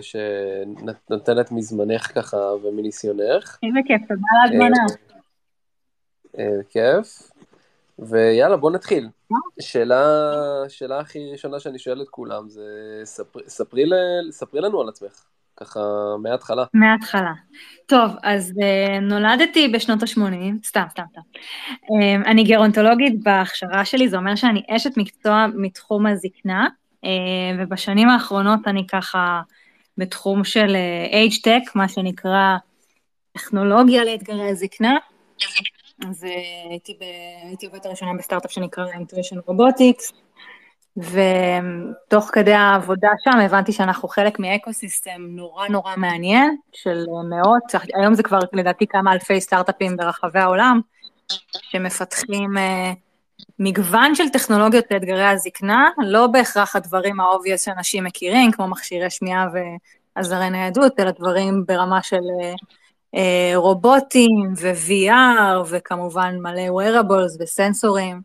שנותנת מזמנך ככה ומניסיונך. איזה כיף, תודה על ההזמנה. אה, אה, כיף. ויאללה, בוא נתחיל. שאלה, שאלה הכי ראשונה שאני שואל את כולם זה, ספרי, ספרי, ספרי לנו על עצמך, ככה מההתחלה. מההתחלה. טוב, אז uh, נולדתי בשנות ה-80, סתם, סתם, סתם. אני גרונטולוגית בהכשרה שלי, זה אומר שאני אשת מקצוע מתחום הזקנה. אה, ובשנים האחרונות אני ככה בתחום של age אה, tech, מה שנקרא טכנולוגיה לאתגרי הזקנה. אז אה, הייתי, ב... הייתי עובדת הראשונה בסטארט-אפ שנקרא Intuition Robotics, ותוך כדי העבודה שם הבנתי שאנחנו חלק מאקו-סיסטם נורא נורא מעניין, של מאות, היום זה כבר לדעתי כמה אלפי סטארט-אפים ברחבי העולם, שמפתחים מגוון של טכנולוגיות לאתגרי הזקנה, לא בהכרח הדברים ה obvious שאנשים מכירים, כמו מכשירי שמיעה ועזרי ניידות, אלא דברים ברמה של אה, רובוטים ו-VR, וכמובן מלא wearables וסנסורים,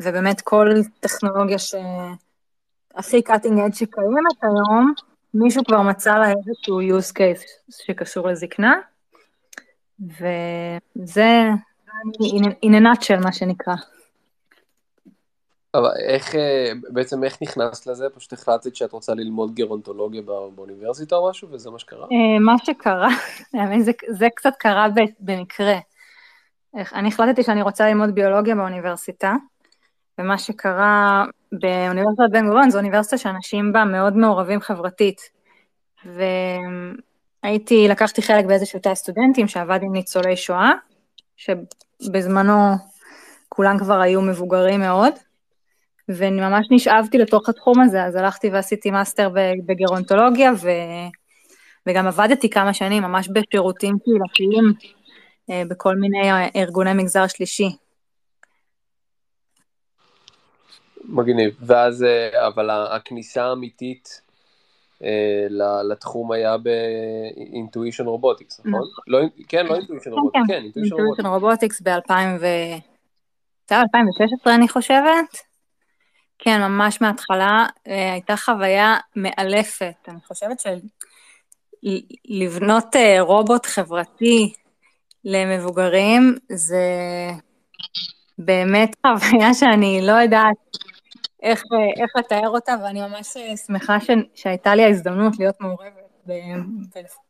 ובאמת כל טכנולוגיה שהכי cutting edge שקיימת היום, מישהו כבר מצא לה איזשהו use case שקשור לזקנה, וזה in a nutshell, מה שנקרא. אבל איך, אה, בעצם איך נכנסת לזה? פשוט החלטת שאת רוצה ללמוד גרונטולוגיה באוניברסיטה או משהו, וזה מה שקרה? אה, מה שקרה, זה, זה קצת קרה במקרה. אני החלטתי שאני רוצה ללמוד ביולוגיה באוניברסיטה, ומה שקרה באוניברסיטת בן גוריון, זו אוניברסיטה שאנשים בה מאוד מעורבים חברתית. והייתי, לקחתי חלק באיזשהו תא סטודנטים שעבד עם ניצולי שואה, שבזמנו כולם כבר היו מבוגרים מאוד. ואני ממש נשאבתי לתוך התחום הזה, אז הלכתי ועשיתי מאסטר בגרונטולוגיה, ו... וגם עבדתי כמה שנים ממש בשירותים קהילתיים אה, בכל מיני ארגוני מגזר שלישי. מגניב, ואז, אה, אבל הכניסה האמיתית אה, לתחום היה ב Intuition Robotics, נכון? נכון? לא, כן, לא Intuition Robotics, כן, Intuition Robotics ב-2016 אני חושבת. כן, ממש מההתחלה, אה, הייתה חוויה מאלפת. אני חושבת שלבנות אה, רובוט חברתי למבוגרים זה באמת חוויה שאני לא יודעת איך, אה, איך לתאר אותה, ואני ממש שמחה ש, שהייתה לי ההזדמנות להיות מעורבת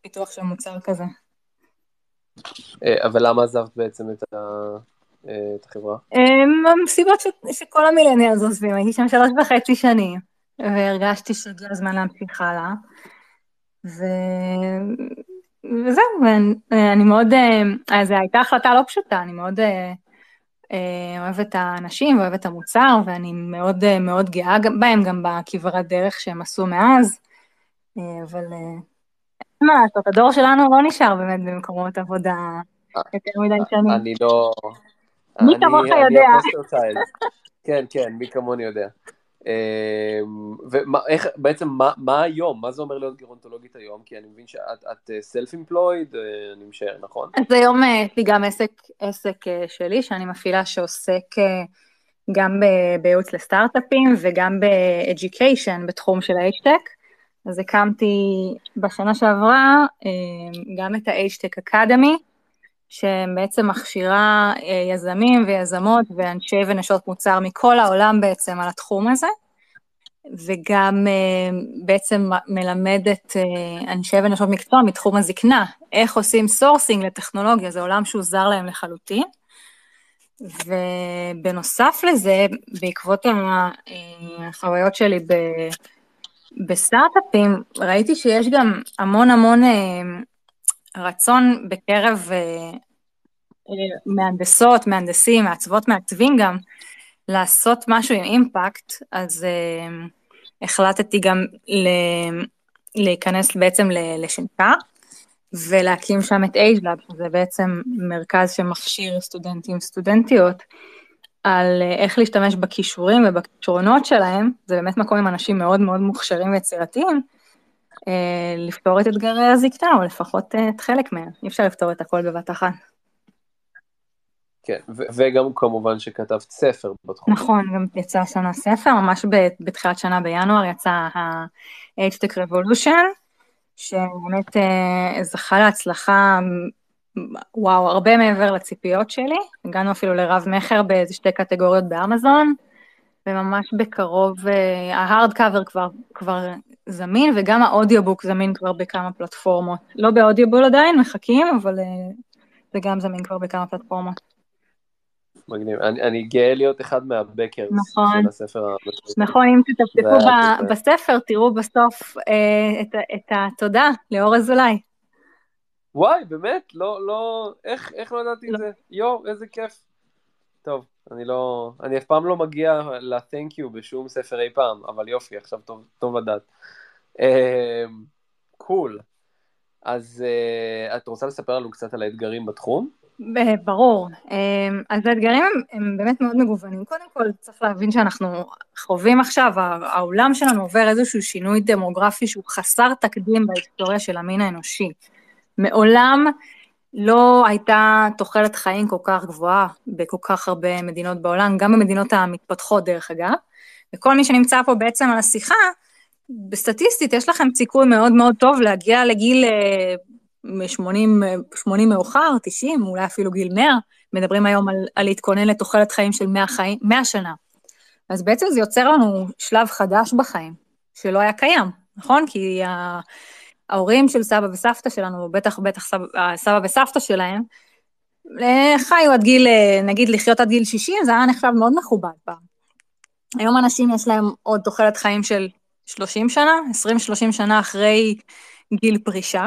בפיתוח של מוצר כזה. אבל למה עזבת בעצם את ה... את החברה? מסיבות שכל המילניאלס עוזבים, הייתי שם שלוש וחצי שנים, והרגשתי שהגיע הזמן להמשיך הלאה. ו... וזהו, ואני מאוד, אה, זו הייתה החלטה לא פשוטה, אני מאוד אה, אה, אוהבת את האנשים ואוהבת את המוצר, ואני מאוד מאוד גאה בהם, גם בכברת דרך שהם עשו מאז, אבל מה לעשות, הדור שלנו לא נשאר באמת במקומות עבודה יותר מדי שנים. אני לא, מי כמוך יודע. כן, כן, מי כמוני יודע. אמ, ואיך, בעצם, מה, היום? מה זה אומר להיות גרונטולוגית היום? כי אני מבין שאת סלף אמפלויד, אה, אה, אני משער, נכון? אז היום אה, יש לי גם עסק, שלי, שאני מפעילה, שעוסק גם בייעוץ לסטארט-אפים וגם ב-education בתחום של ה-HTech. אז הקמתי בשנה שעברה גם את ה-HTech Academy, שבעצם מכשירה אה, יזמים ויזמות ואנשי ונשות מוצר מכל העולם בעצם על התחום הזה, וגם אה, בעצם מלמדת אה, אנשי ונשות מקצוע מתחום הזקנה, איך עושים sourcing לטכנולוגיה, זה עולם שהוא זר להם לחלוטין. ובנוסף לזה, בעקבות החוויות שלי ב... בסטארט-אפים, ראיתי שיש גם המון המון רצון בקרב אה, אה, מהנדסות, מהנדסים, מעצבות, מעצבים גם, לעשות משהו עם impact, אז אה, החלטתי גם להיכנס בעצם לשנקר ולהקים שם את AgeLab, שזה בעצם מרכז שמכשיר סטודנטים סטודנטיות על איך להשתמש בכישורים ובכישרונות שלהם, זה באמת מקום עם אנשים מאוד מאוד מוכשרים ויצירתיים, לפתור את אתגרי הזקנה, או לפחות אה, את חלק מהם, אי אפשר לפתור את הכל בבת אחת. כן, וגם כמובן שכתבת ספר בתחום. נכון, גם יצא השנה ספר, ממש בתחילת שנה בינואר יצא ה-HTech Revolution, שבאמת אה, זכה להצלחה, וואו, הרבה מעבר לציפיות שלי. הגענו אפילו לרב מכר באיזה שתי קטגוריות באמזון, וממש בקרוב, ההארד קאבר כבר, כבר זמין, וגם האודיובוק זמין כבר בכמה פלטפורמות. לא באודיובול עדיין, מחכים, אבל אה, זה גם זמין כבר בכמה פלטפורמות. מגניב. אני, אני גאה להיות אחד מהבקרס נכון, של הספר. נכון, אם תטפטפו בספר, תראו בסוף אה, את, את התודה לאור אזולאי. וואי, באמת? לא, לא, איך, איך לא ידעתי לא. את זה? יואו, איזה כיף. טוב, אני לא, אני אף פעם לא מגיע ל-thank you בשום ספר אי פעם, אבל יופי, עכשיו טוב, טוב לדעת. קול. Uh, cool. אז uh, את רוצה לספר לנו קצת על האתגרים בתחום? ברור. אמ, אז האתגרים הם, הם באמת מאוד מגוונים. קודם כל, צריך להבין שאנחנו חווים עכשיו, העולם שלנו עובר איזשהו שינוי דמוגרפי שהוא חסר תקדים בהיסטוריה של המין האנושי. מעולם לא הייתה תוחלת חיים כל כך גבוהה בכל כך הרבה מדינות בעולם, גם במדינות המתפתחות דרך אגב, וכל מי שנמצא פה בעצם על השיחה, בסטטיסטית יש לכם סיכוי מאוד מאוד טוב להגיע לגיל אה, 80, 80 מאוחר, 90, אולי אפילו גיל 100, מדברים היום על, על להתכונן לתוחלת חיים של 100, חיים, 100 שנה. אז בעצם זה יוצר לנו שלב חדש בחיים, שלא היה קיים, נכון? כי ההורים של סבא וסבתא שלנו, בטח בטח סבא, סבא וסבתא שלהם, אה, חיו עד גיל, אה, נגיד לחיות עד גיל 60, זה היה נחשב מאוד מכובד פעם. היום אנשים יש להם עוד תוחלת חיים של 30 שנה, 20-30 שנה אחרי גיל פרישה,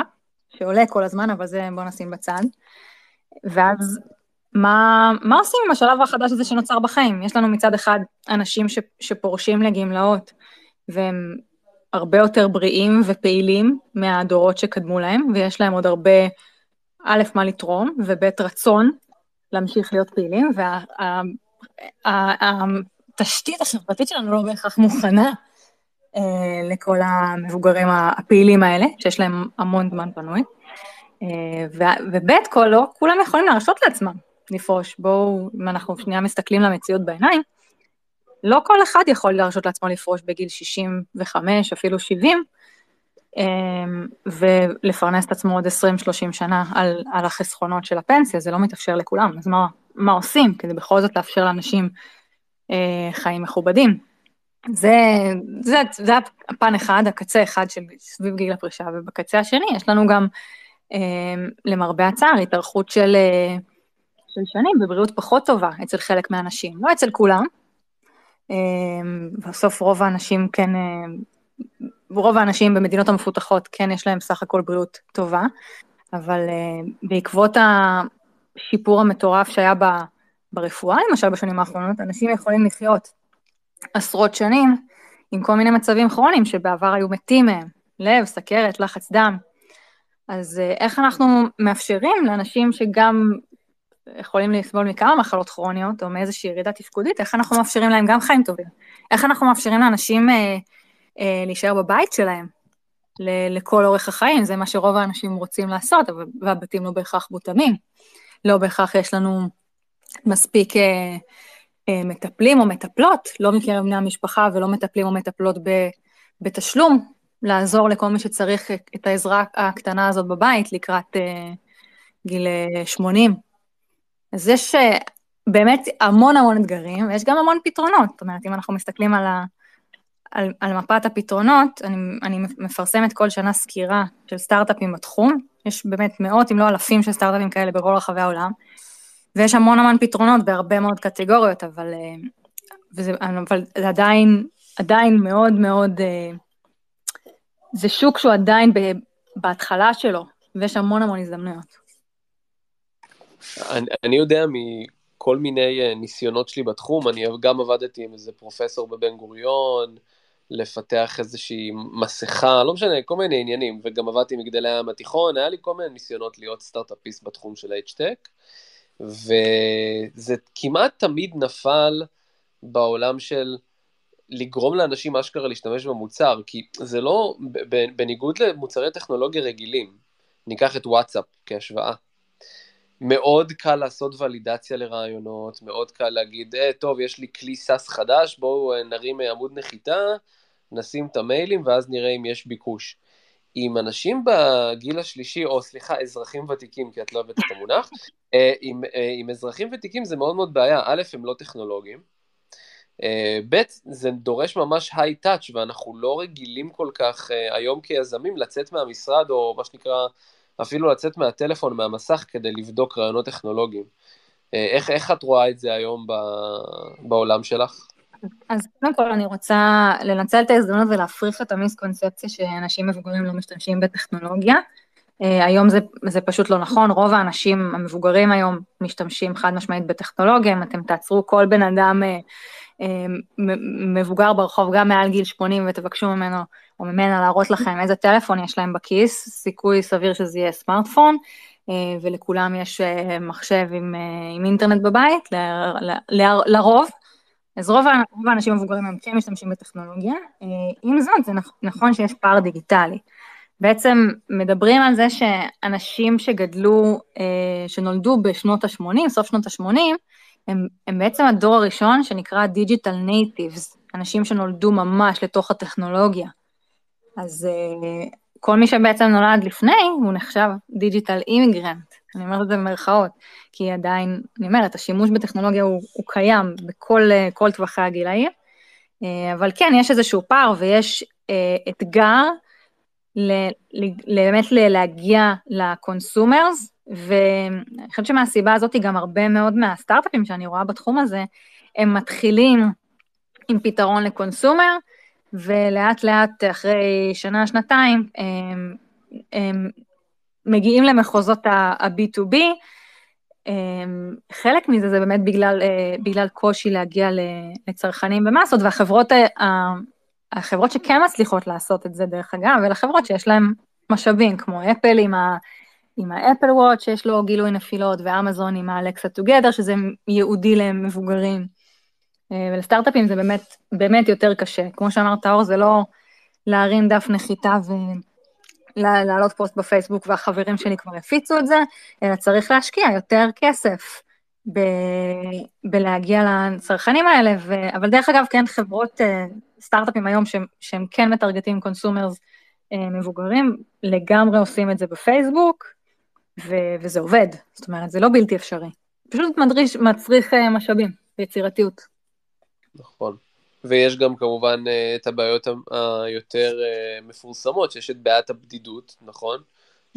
שעולה כל הזמן, אבל זה בוא נשים בצד. ואז מה, מה עושים עם השלב החדש הזה שנוצר בחיים? יש לנו מצד אחד אנשים ש, שפורשים לגמלאות, והם הרבה יותר בריאים ופעילים מהדורות שקדמו להם, ויש להם עוד הרבה, א', מה לתרום, וב', רצון להמשיך להיות פעילים, והתשתית וה, החברתית שלנו לא בהכרח מוכנה אה, לכל המבוגרים הפעילים האלה, שיש להם המון זמן פנוי. אה, וב' כל לא כולם יכולים להרשות לעצמם לפרוש. בואו, אם אנחנו שנייה מסתכלים למציאות בעיניים, לא כל אחד יכול להרשות לעצמו לפרוש בגיל 65, אפילו 70, אה, ולפרנס את עצמו עוד 20-30 שנה על, על החסכונות של הפנסיה, זה לא מתאפשר לכולם. אז מה, מה עושים כדי בכל זאת לאפשר לאנשים אה, חיים מכובדים? זה, זה, זה הפן אחד, הקצה אחד של סביב גיל הפרישה, ובקצה השני יש לנו גם, אה, למרבה הצער, התארכות של, אה, של שנים בבריאות פחות טובה אצל חלק מהאנשים, לא אצל כולם. אה, בסוף רוב האנשים כן, אה, רוב האנשים במדינות המפותחות כן יש להם סך הכל בריאות טובה, אבל אה, בעקבות השיפור המטורף שהיה ברפואה, למשל בשנים האחרונות, אנשים יכולים לחיות עשרות שנים עם כל מיני מצבים כרוניים שבעבר היו מתים מהם, לב, סכרת, לחץ דם. אז איך אנחנו מאפשרים לאנשים שגם יכולים לסבול מכמה מחלות כרוניות או מאיזושהי ירידה תפקודית, איך אנחנו מאפשרים להם גם חיים טובים? איך אנחנו מאפשרים לאנשים אה, אה, להישאר בבית שלהם ל- לכל אורך החיים? זה מה שרוב האנשים רוצים לעשות, והבתים לא בהכרח מותאמים. לא בהכרח יש לנו מספיק אה, אה, מטפלים או מטפלות, לא מקרב בני המשפחה ולא מטפלים או מטפלות ב, בתשלום, לעזור לכל מי שצריך את העזרה הקטנה הזאת בבית לקראת uh, גיל 80. אז יש uh, באמת המון המון אתגרים, ויש גם המון פתרונות. זאת אומרת, אם אנחנו מסתכלים על, ה, על, על מפת הפתרונות, אני, אני מפרסמת כל שנה סקירה של סטארט-אפים בתחום, יש באמת מאות אם לא אלפים של סטארט-אפים כאלה בכל רחבי העולם. ויש המון המון פתרונות בהרבה מאוד קטגוריות, אבל, אה, וזה, אבל זה עדיין, עדיין מאוד מאוד, אה, זה שוק שהוא עדיין בהתחלה שלו, ויש המון המון הזדמנויות. אני, אני יודע מכל מיני אה, ניסיונות שלי בתחום, אני גם עבדתי עם איזה פרופסור בבן גוריון, לפתח איזושהי מסכה, לא משנה, כל מיני עניינים, וגם עבדתי מגדל הים התיכון, היה לי כל מיני ניסיונות להיות סטארט-אפיסט בתחום של AgeTech, וזה כמעט תמיד נפל בעולם של לגרום לאנשים אשכרה להשתמש במוצר, כי זה לא, בניגוד למוצרי טכנולוגיה רגילים, ניקח את וואטסאפ כהשוואה. מאוד קל לעשות ולידציה לרעיונות, מאוד קל להגיד, אה, טוב, יש לי כלי SaaS חדש, בואו אה, נרים אה, עמוד נחיתה, נשים את המיילים ואז נראה אם יש ביקוש. עם אנשים בגיל השלישי, או סליחה, אזרחים ותיקים, כי את לא אוהבת את המונח, אה, עם, עם אזרחים ותיקים זה מאוד מאוד בעיה. א', הם לא טכנולוגיים, ב', זה דורש ממש היי טאץ', ואנחנו לא רגילים כל כך היום כיזמים לצאת מהמשרד, או מה שנקרא, אפילו לצאת מהטלפון, מהמסך, כדי לבדוק רעיונות טכנולוגיים. אה, איך, איך את רואה את זה היום ב, בעולם שלך? אז קודם כל אני רוצה לנצל את ההזדמנות ולהפריך את המיסקונספציה שאנשים מבוגרים לא משתמשים בטכנולוגיה. Uh, היום זה, זה פשוט לא נכון, רוב האנשים המבוגרים היום משתמשים חד משמעית בטכנולוגיה, אם אתם תעצרו כל בן אדם uh, מבוגר ברחוב גם מעל גיל 80 ותבקשו ממנו או ממנה להראות לכם איזה טלפון יש להם בכיס, סיכוי סביר שזה יהיה סמארטפון, אה, ולכולם יש אה, מחשב עם, אה, עם אינטרנט בבית, ל, ל, ל, לרוב. אז רוב, רוב האנשים המבוגרים הם כן משתמשים בטכנולוגיה. עם זאת, זה נכון שיש פער דיגיטלי. בעצם מדברים על זה שאנשים שגדלו, שנולדו בשנות ה-80, סוף שנות ה-80, הם, הם בעצם הדור הראשון שנקרא Digital Natives, אנשים שנולדו ממש לתוך הטכנולוגיה. אז uh, כל מי שבעצם נולד לפני, הוא נחשב digital immigrant, אני אומרת את זה במרכאות, כי עדיין, אני אומרת, השימוש בטכנולוגיה הוא, הוא קיים בכל uh, טווחי הגילאים, uh, אבל כן, יש איזשהו פער ויש אתגר ל, ל, באמת ל, להגיע ל consumers, ואני חושבת שמהסיבה הזאת גם הרבה מאוד מהסטארט-אפים שאני רואה בתחום הזה, הם מתחילים עם פתרון לקונסומר, ולאט לאט אחרי שנה, שנתיים, הם, הם מגיעים למחוזות ה-B2B. חלק מזה זה באמת בגלל, אה, בגלל קושי להגיע לצרכנים במסות, והחברות החברות שכן מצליחות לעשות את זה, דרך אגב, אלה חברות שיש להן משאבים, כמו אפל עם ה... עם האפל וואט שיש לו גילוי נפילות, ואמזון עם האלקסה טוגדר, שזה ייעודי למבוגרים. אה, ולסטארט-אפים זה באמת, באמת יותר קשה. כמו שאמרת, אור, זה לא להרים דף נחיתה ולהעלות פוסט בפייסבוק והחברים שלי כבר הפיצו את זה, אלא צריך להשקיע יותר כסף ב... בלהגיע לצרכנים האלה, ו... אבל דרך אגב, כן, חברות אה, סטארט-אפים היום שהם, שהם כן מטרגטים consumers אה, מבוגרים, לגמרי עושים את זה בפייסבוק, ו... וזה עובד. זאת אומרת, זה לא בלתי אפשרי. פשוט מדריש, מצריך משאבים ויצירתיות. נכון. ויש גם כמובן אה, את הבעיות היותר אה, מפורסמות, שיש את בעיית הבדידות, נכון?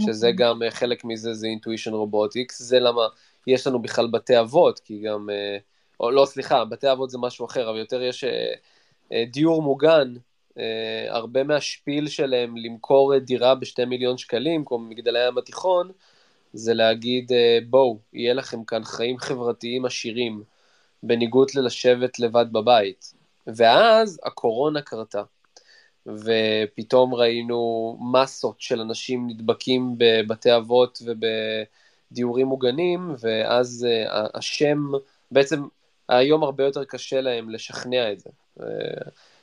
שזה נכון. גם, אה, חלק מזה זה אינטואישן רובוטיקס, זה למה יש לנו בכלל בתי אבות, כי גם, או לא, סליחה, בתי אבות זה משהו אחר, אבל יותר יש דיור מוגן, הרבה מהשפיל שלהם למכור דירה בשתי מיליון שקלים, כמו מגדלי הים התיכון, זה להגיד, בואו, יהיה לכם כאן חיים חברתיים עשירים. בניגוד ללשבת לבד בבית. ואז הקורונה קרתה, ופתאום ראינו מסות של אנשים נדבקים בבתי אבות ובדיורים מוגנים, ואז uh, השם, בעצם היום הרבה יותר קשה להם לשכנע את זה. Uh,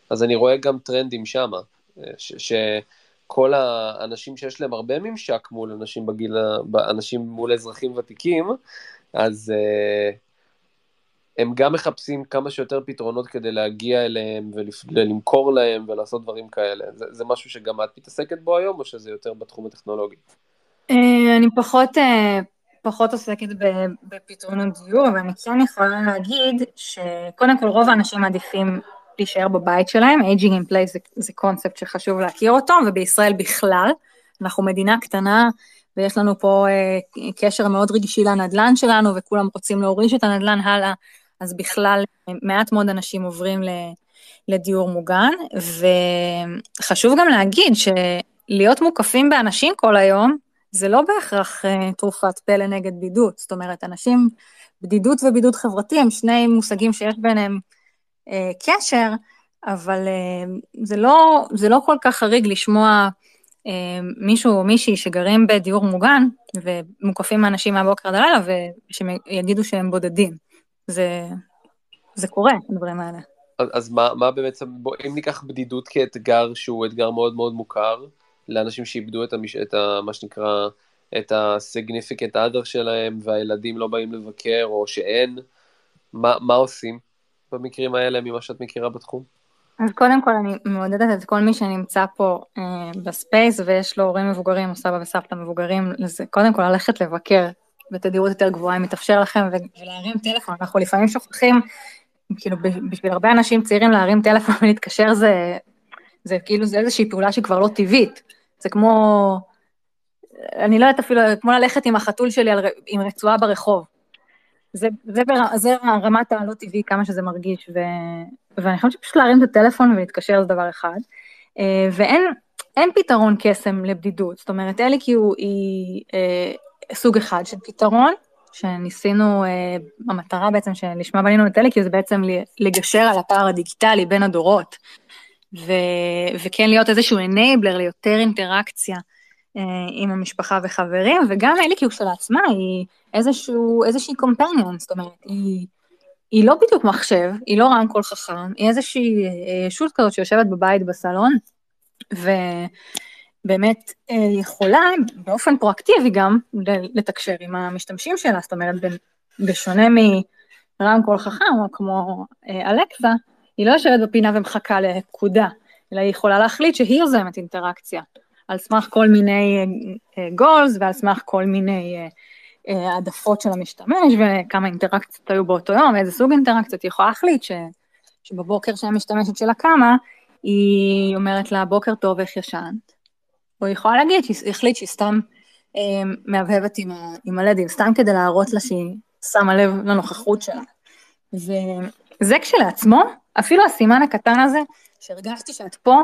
אז אני רואה גם טרנדים שמה, uh, שכל האנשים שיש להם הרבה ממשק מול אנשים בגיל, אנשים מול אזרחים ותיקים, אז uh, הם גם מחפשים כמה שיותר פתרונות כדי להגיע אליהם ולמכור להם ולעשות דברים כאלה. זה, זה משהו שגם את מתעסקת בו היום, או שזה יותר בתחום הטכנולוגי? אה, אני פחות, אה, פחות עוסקת בפתרונות דיור, אבל אני כן יכולה להגיד שקודם כל רוב האנשים מעדיפים להישאר בבית שלהם, aging in place זה, זה קונספט שחשוב להכיר אותו, ובישראל בכלל, אנחנו מדינה קטנה, ויש לנו פה אה, קשר מאוד רגשי לנדלן שלנו, וכולם רוצים להוריש את הנדלן הלאה, אז בכלל מעט מאוד אנשים עוברים לדיור מוגן, וחשוב גם להגיד שלהיות מוקפים באנשים כל היום, זה לא בהכרח uh, תרופת פלא נגד בידוד, זאת אומרת, אנשים, בדידות ובידוד חברתי הם שני מושגים שיש ביניהם uh, קשר, אבל זה לא, זה לא כל כך חריג לשמוע מישהו או מישהי שגרים בדיור מוגן ומוקפים אנשים מהבוקר עד הלילה ושיגידו שהם בודדים. זה, זה קורה, הדברים האלה. אז, אז מה, מה בעצם, בוא, אם ניקח בדידות כאתגר שהוא אתגר מאוד מאוד מוכר, לאנשים שאיבדו את, המש, את ה, מה שנקרא, את ה-significant other שלהם, והילדים לא באים לבקר, או שאין, מה, מה עושים במקרים האלה ממה שאת מכירה בתחום? אז קודם כל אני מעודדת את כל מי שנמצא פה אה, ב space ויש לו הורים מבוגרים או סבא וסבתא מבוגרים, לזה, קודם כל ללכת לבקר בתדירות יותר גבוהה אם מתאפשר לכם ולהרים טלפון, אנחנו לפעמים שוכחים, כאילו בשביל הרבה אנשים צעירים להרים טלפון ולהתקשר זה, זה כאילו זה איזושהי פעולה שכבר לא טבעית, זה כמו, אני לא יודעת אפילו, כמו ללכת עם החתול שלי על, עם רצועה ברחוב. זה, זה, זה רמת הלא טבעי כמה שזה מרגיש, ו, ואני חושבת שפשוט להרים את הטלפון ולהתקשר זה דבר אחד. אה, ואין פתרון קסם לבדידות, זאת אומרת אליקיו היא אה, סוג אחד של פתרון, שניסינו, אה, המטרה בעצם שלשמה בנינו את אליקיו זה בעצם לגשר על הפער הדיגיטלי בין הדורות, ו, וכן להיות איזשהו אנייבלר ליותר אינטראקציה עם המשפחה וחברים, וגם אליקיו כשלעצמה היא איזשהו, איזושהי קומפניון, זאת אומרת, היא... היא לא בדיוק מחשב, היא לא רמקול חכם, היא איזושהי אה, ישות כזאת שיושבת בבית בסלון, ובאמת אה, יכולה באופן פרואקטיבי גם לתקשר עם המשתמשים שלה, זאת אומרת, בשונה מרמקול חכם, או כמו אה, אלקסה, היא לא יושבת בפינה ומחכה לפקודה, אלא היא יכולה להחליט שהיא יוזמת אינטראקציה, על סמך כל מיני גולס ועל סמך כל מיני אה, העדפות של המשתמש וכמה אינטראקציות היו באותו יום, איזה סוג אינטראקציות, היא יכולה להחליט ש, שבבוקר שהמשתמשת שלה קמה, היא אומרת לה בוקר טוב איך ישנת, או יכולה להגיד שהיא החליט שהיא סתם אה, מהבהבת עם, עם הלדים, סתם כדי להראות לה שהיא שמה לב לנוכחות שלה. וזה כשלעצמו, אפילו הסימן הקטן הזה, שהרגשתי שאת פה,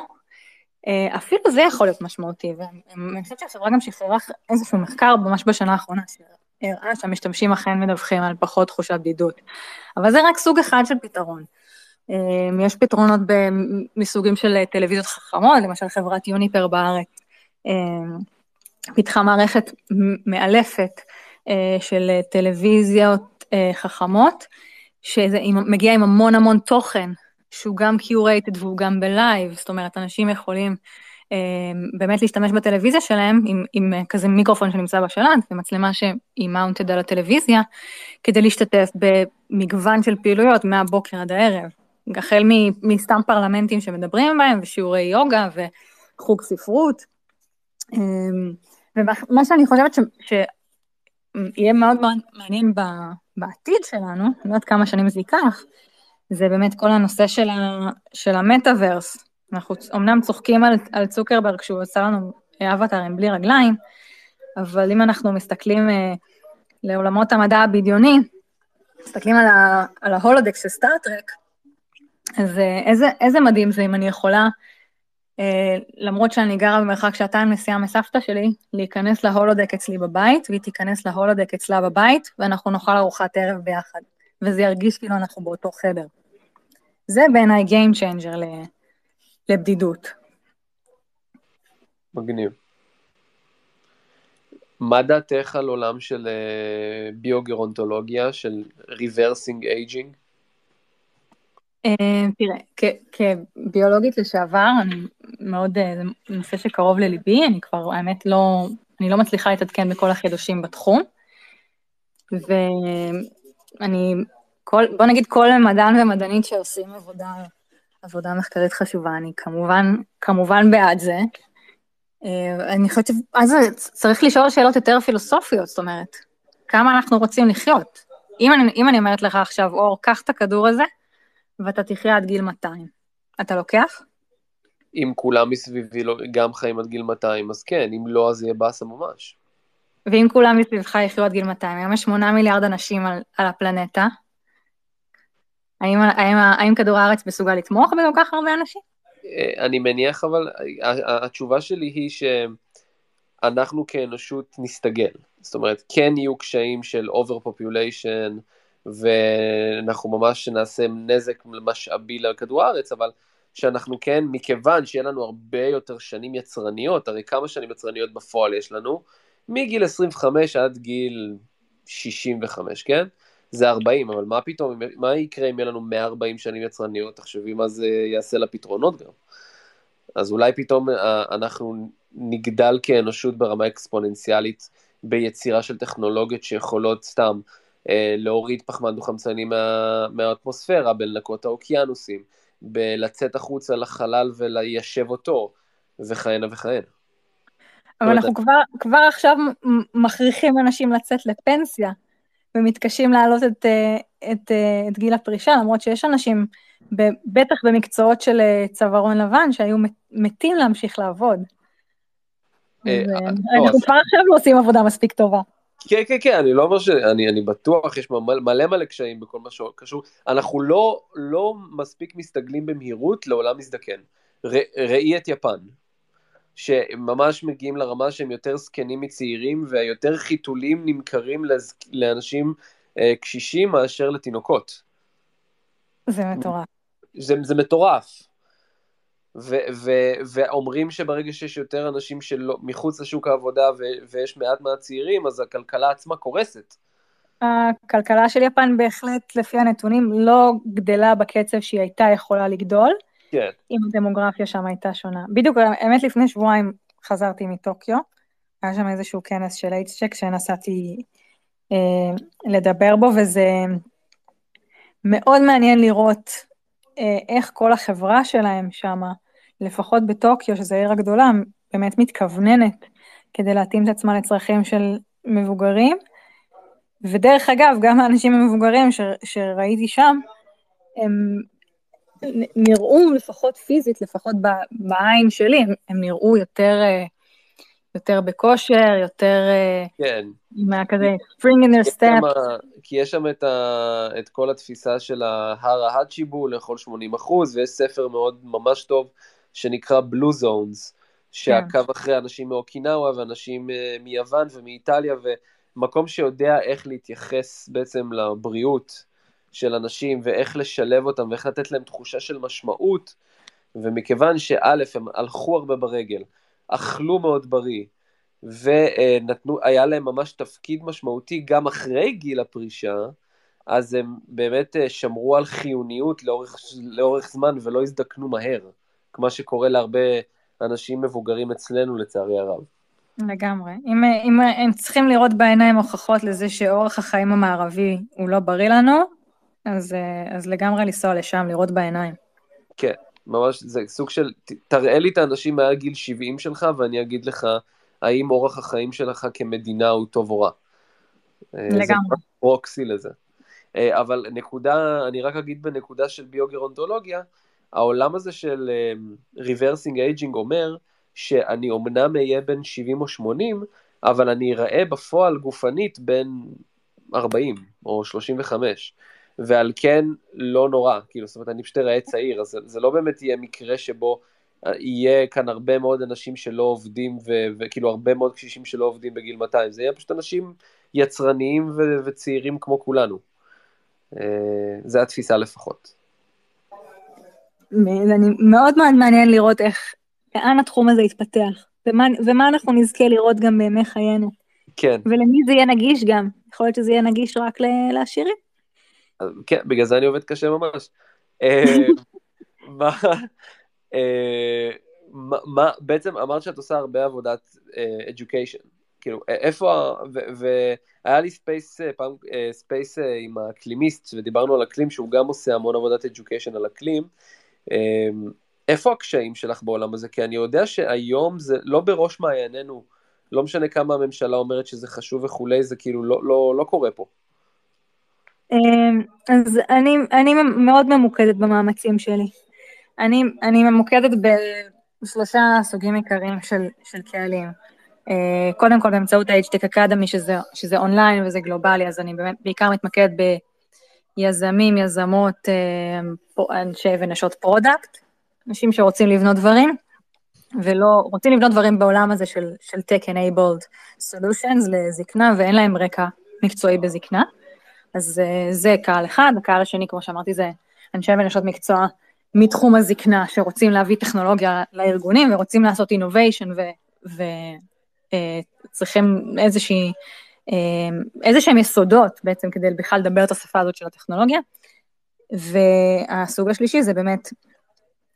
אה, אפילו זה יכול להיות משמעותי, ואני חושבת שהחברה גם שחררה איזשהו מחקר ממש בשנה האחרונה, הראה שהמשתמשים אכן מדווחים על פחות תחושת בדידות. אבל זה רק סוג אחד של פתרון. אה, יש פתרונות מסוגים של טלוויזיות חכמות, למשל חברת יוניפר בארץ אה, פיתחה מערכת מאלפת אה, של טלוויזיות חכמות, שזה מגיע עם המון המון תוכן, שהוא גם curated והוא גם ב live, זאת אומרת, אנשים יכולים אמ, באמת להשתמש בטלוויזיה שלהם עם, עם כזה מיקרופון שנמצא בשלט ומצלמה שהיא mounted על הטלוויזיה, כדי להשתתף במגוון של פעילויות מהבוקר עד הערב. החל מסתם פרלמנטים שמדברים בהם, ושיעורי יוגה וחוג ספרות. אמ, ומה שאני חושבת ש, שיהיה מאוד מאוד מעניין בעתיד שלנו, אני לא יודעת כמה שנים זה ייקח, זה באמת כל הנושא של, ה, של המטאוורס, אנחנו אמנם צוחקים על, על צוקרברג כשהוא עושה לנו אבטרים בלי רגליים, אבל אם אנחנו מסתכלים אה, לעולמות המדע הבדיוני, מסתכלים על, ה, על ההולודקס של סטארט-טרק, אז אה, איזה, איזה מדהים זה אם אני יכולה, למרות שאני גרה במרחק שעתיים נסיעה מסבתא שלי, להיכנס ל holodeck אצלי בבית, והיא תיכנס ל holodeck אצלה בבית, ואנחנו נאכל ארוחת ערב ביחד, וזה ירגיש כאילו אנחנו באותו חדר. זה בעיניי Game Changer לבדידות. מגניב. מה דעתך על עולם של uh, ביו-גרונטולוגיה, של reversing aging? Uh, תראה, כביולוגית לשעבר, אני מאוד, אה, זה נושא שקרוב לליבי, אני כבר, האמת, לא, אני לא מצליחה להתעדכן בכל החידושים בתחום, ואני, כל, בוא נגיד כל מדען ומדענית שעושים עבודה עבודה מחקרית חשובה, אני כמובן, כמובן בעד זה. אה, אני חושבת שאז צריך לשאול שאלות יותר פילוסופיות, זאת אומרת, כמה אנחנו רוצים לחיות. אם אני, אם אני אומרת לך עכשיו, אור, קח את הכדור הזה, ואתה תחיה עד גיל 200, אתה לוקח? אם כולם מסביבי לא, גם חיים עד גיל 200, אז כן, אם לא, אז יהיה באסה ממש. ואם כולם מסביבך יחיו עד גיל 200, היום יש 8 מיליארד אנשים על, על הפלנטה, האם, האם, האם כדור הארץ מסוגל לתמוך בכל כך הרבה אנשים? אה, אני מניח, אבל התשובה שלי היא שאנחנו כאנושות נסתגל. זאת אומרת, כן יהיו קשיים של overpopulation, ואנחנו ממש נעשה נזק משאבי לכדור הארץ, אבל שאנחנו כן, מכיוון שיהיה לנו הרבה יותר שנים יצרניות, הרי כמה שנים יצרניות בפועל יש לנו? מגיל 25 עד גיל 65, כן? זה 40, אבל מה פתאום, מה יקרה אם יהיה לנו 140 שנים יצרניות? תחשבי מה זה יעשה לפתרונות גם. אז אולי פתאום אה, אנחנו נגדל כאנושות ברמה אקספוננציאלית ביצירה של טכנולוגיות שיכולות סתם להוריד פחמן דו-חמצני מה, מהאטמוספירה, בלנקות האוקיינוסים, בלצאת החוצה לחלל וליישב אותו, וכהנה וכהנה. אבל אנחנו כבר, כבר עכשיו מכריחים אנשים לצאת לפנסיה, ומתקשים להעלות את, אה, את, אה, את גיל הפרישה, למרות שיש אנשים, בטח במקצועות של צווארון לבן, שהיו מתים להמשיך לעבוד. אנחנו כבר עכשיו לא עושים עבודה מספיק טובה. כן, כן, כן, אני לא אומר ש... אני, אני בטוח, יש מלא מלא, מלא קשיים בכל מה שקשור. אנחנו לא, לא מספיק מסתגלים במהירות לעולם מזדקן. ר, ראי את יפן, שממש מגיעים לרמה שהם יותר זקנים מצעירים, והיותר חיתולים נמכרים לז... לאנשים אה, קשישים מאשר לתינוקות. זה מטורף. זה, זה מטורף. ו- ו- ואומרים שברגע שיש יותר אנשים שלא, מחוץ לשוק העבודה ו- ויש מעט מהצעירים, אז הכלכלה עצמה קורסת. הכלכלה של יפן בהחלט, לפי הנתונים, לא גדלה בקצב שהיא הייתה יכולה לגדול. כן. אם הדמוגרפיה שם הייתה שונה. בדיוק, האמת לפני שבועיים חזרתי מטוקיו, היה שם איזשהו כנס של אייטסצ'ק שנסעתי אה, לדבר בו, וזה מאוד מעניין לראות אה, איך כל החברה שלהם שמה, לפחות בטוקיו, שזו העיר הגדולה, באמת מתכווננת כדי להתאים את עצמה לצרכים של מבוגרים. ודרך אגב, גם האנשים המבוגרים ש, שראיתי שם, הם נראו לפחות פיזית, לפחות בעין שלי, הם, הם נראו יותר, אה, יותר בכושר, יותר... אה, כן. עם כזה spring in their steps. כי יש שם את, ה, את כל התפיסה של ההר ההאצ'יבו לאכול 80 אחוז, ויש ספר מאוד ממש טוב שנקרא בלו זונס, שעקב. אחרי אנשים מאוקינאווה ואנשים uh, מיוון ומאיטליה, ומקום שיודע איך להתייחס בעצם לבריאות של אנשים, ואיך לשלב אותם, ואיך לתת להם תחושה של משמעות, ומכיוון שא', הם הלכו הרבה ברגל, אכלו מאוד בריא, ונתנו, היה להם ממש תפקיד משמעותי גם אחרי גיל הפרישה, אז הם באמת אה, שמרו על חיוניות לאורך, לאורך זמן ולא הזדקנו מהר. כמו שקורה להרבה אנשים מבוגרים אצלנו לצערי הרב. לגמרי. אם, אם הם צריכים לראות בעיניים הוכחות לזה שאורח החיים המערבי הוא לא בריא לנו, אז, אז לגמרי לנסוע לשם, לראות בעיניים. כן, ממש, זה סוג של, תראה לי את האנשים מעל גיל 70 שלך ואני אגיד לך האם אורח החיים שלך כמדינה הוא טוב או רע. אה, לגמרי. זה proxy לזה. אה, אבל נקודה, אני רק אגיד בנקודה של ביו-גרונטולוגיה, העולם הזה של reversing um, aging אומר שאני אומנם אהיה בן 70 או 80, אבל אני אראה בפועל גופנית בין 40 או 35, ועל כן לא נורא, כאילו, זאת אומרת, אני פשוט אראה צעיר, אז זה, זה לא באמת יהיה מקרה שבו אה, יהיה כאן הרבה מאוד אנשים שלא עובדים, ו- וכאילו הרבה מאוד קשישים שלא עובדים בגיל 200, זה יהיה פשוט אנשים יצרניים ו- וצעירים כמו כולנו. אה, זה התפיסה לפחות. אני מאוד מאוד מעניין לראות איך, לאן התחום הזה יתפתח, ומה, ומה אנחנו נזכה לראות גם בימי חיינו. כן. ולמי זה יהיה נגיש גם, יכול להיות שזה יהיה נגיש רק לעשירים. כן, בגלל זה אני עובד קשה ממש. אה, מה, אה, מה, בעצם אמרת שאת עושה הרבה עבודת uh, education, כאילו איפה, והיה לי space, פעם space עם האקלימיסט, ודיברנו על אקלים שהוא גם עושה המון עבודת education על אקלים, איפה הקשיים שלך בעולם הזה? כי אני יודע שהיום זה לא בראש מעיינינו, לא משנה כמה הממשלה אומרת שזה חשוב וכולי, זה כאילו לא, לא, לא קורה פה. אמ, אז אני, אני מאוד ממוקדת במאמצים שלי. אני, אני ממוקדת בשלושה סוגים עיקריים של, של קהלים. אה, קודם כל באמצעות ה-AgeTech Academy, שזה, שזה אונליין וזה גלובלי, אז אני באמת בעיקר מתמקדת ביזמים, יזמות, אה, אנשי ונשות product, אנשים שרוצים לבנות דברים, ולא, רוצים לבנות דברים בעולם הזה של, של tech-enabled solutions לזקנה, ואין להם רקע מקצועי בזקנה. אז אה, זה קהל אחד, הקהל השני, כמו שאמרתי, זה אנשי ונשות מקצוע מתחום הזקנה, שרוצים להביא טכנולוגיה לארגונים ורוצים לעשות innovation וצריכים אה, איזושהי, איזה שהם יסודות בעצם כדי בכלל לדבר את השפה הזאת של הטכנולוגיה. והסוג השלישי זה באמת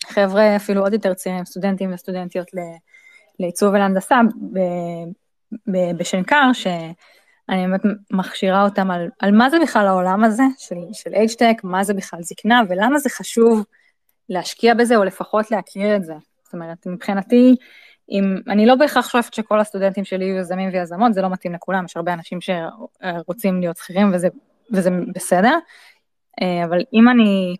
חבר'ה אפילו עוד יותר צעירים, סטודנטים וסטודנטיות לעיצוב ולהנדסה בשנקר, שאני באמת מכשירה אותם על, על מה זה בכלל העולם הזה של, של H-Tech, מה זה בכלל זקנה ולמה זה חשוב להשקיע בזה או לפחות להכיר את זה. זאת אומרת, מבחינתי, אם, אני לא בהכרח שואפת שכל הסטודנטים שלי יהיו יזמים ויזמות, זה לא מתאים לכולם, יש הרבה אנשים שרוצים להיות שכירים וזה, וזה בסדר, אה, אבל אם אני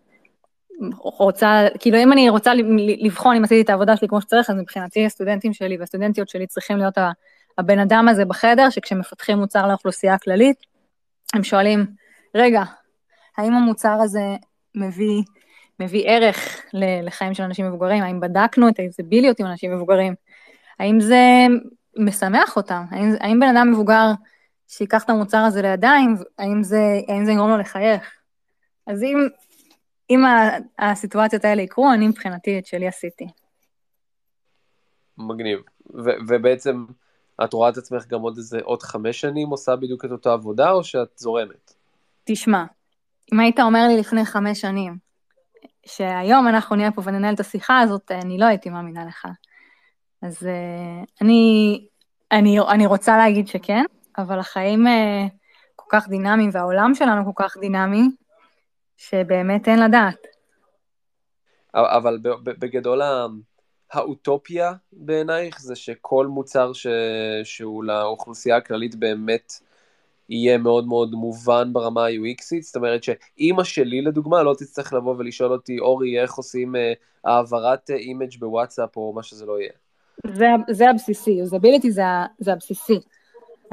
רוצה, כאילו אם אני רוצה לבחון אם עשיתי את העבודה שלי כמו שצריך, אז מבחינתי הסטודנטים שלי והסטודנטיות שלי צריכים להיות הבן אדם הזה בחדר, שכשמפתחים מוצר לאוכלוסייה הכללית, הם שואלים, רגע, האם המוצר הזה מביא, מביא ערך לחיים של אנשים מבוגרים? האם בדקנו את האיזביליות עם אנשים מבוגרים? האם זה משמח אותם? האם, האם בן אדם מבוגר שיקח את המוצר הזה לידיים, האם זה, האם זה יגרום לו לחייך? אז אם, אם הסיטואציות האלה יקרו, אני מבחינתי את שלי עשיתי. מגניב. ו- ובעצם את רואה את עצמך גם עוד איזה עוד חמש שנים עושה בדיוק את אותה עבודה, או שאת זורמת? תשמע, אם היית אומר לי לפני חמש שנים, שהיום אנחנו נהיה פה וננהל את השיחה הזאת, אני לא הייתי מאמינה לך. אז uh, אני, אני, אני רוצה להגיד שכן, אבל החיים uh, כל כך דינמיים והעולם שלנו כל כך דינמי, שבאמת אין לדעת. אבל בגדול האוטופיה בעינייך זה שכל מוצר ש... שהוא לאוכלוסייה הכללית באמת יהיה מאוד מאוד מובן ברמה ה-UXית, זאת אומרת שאימא שלי לדוגמה לא תצטרך לבוא ולשאול אותי, אורי, איך עושים אה, העברת image בוואטסאפ או מה שזה לא יהיה. זה, זה הבסיסי, usability זה, זה הבסיסי.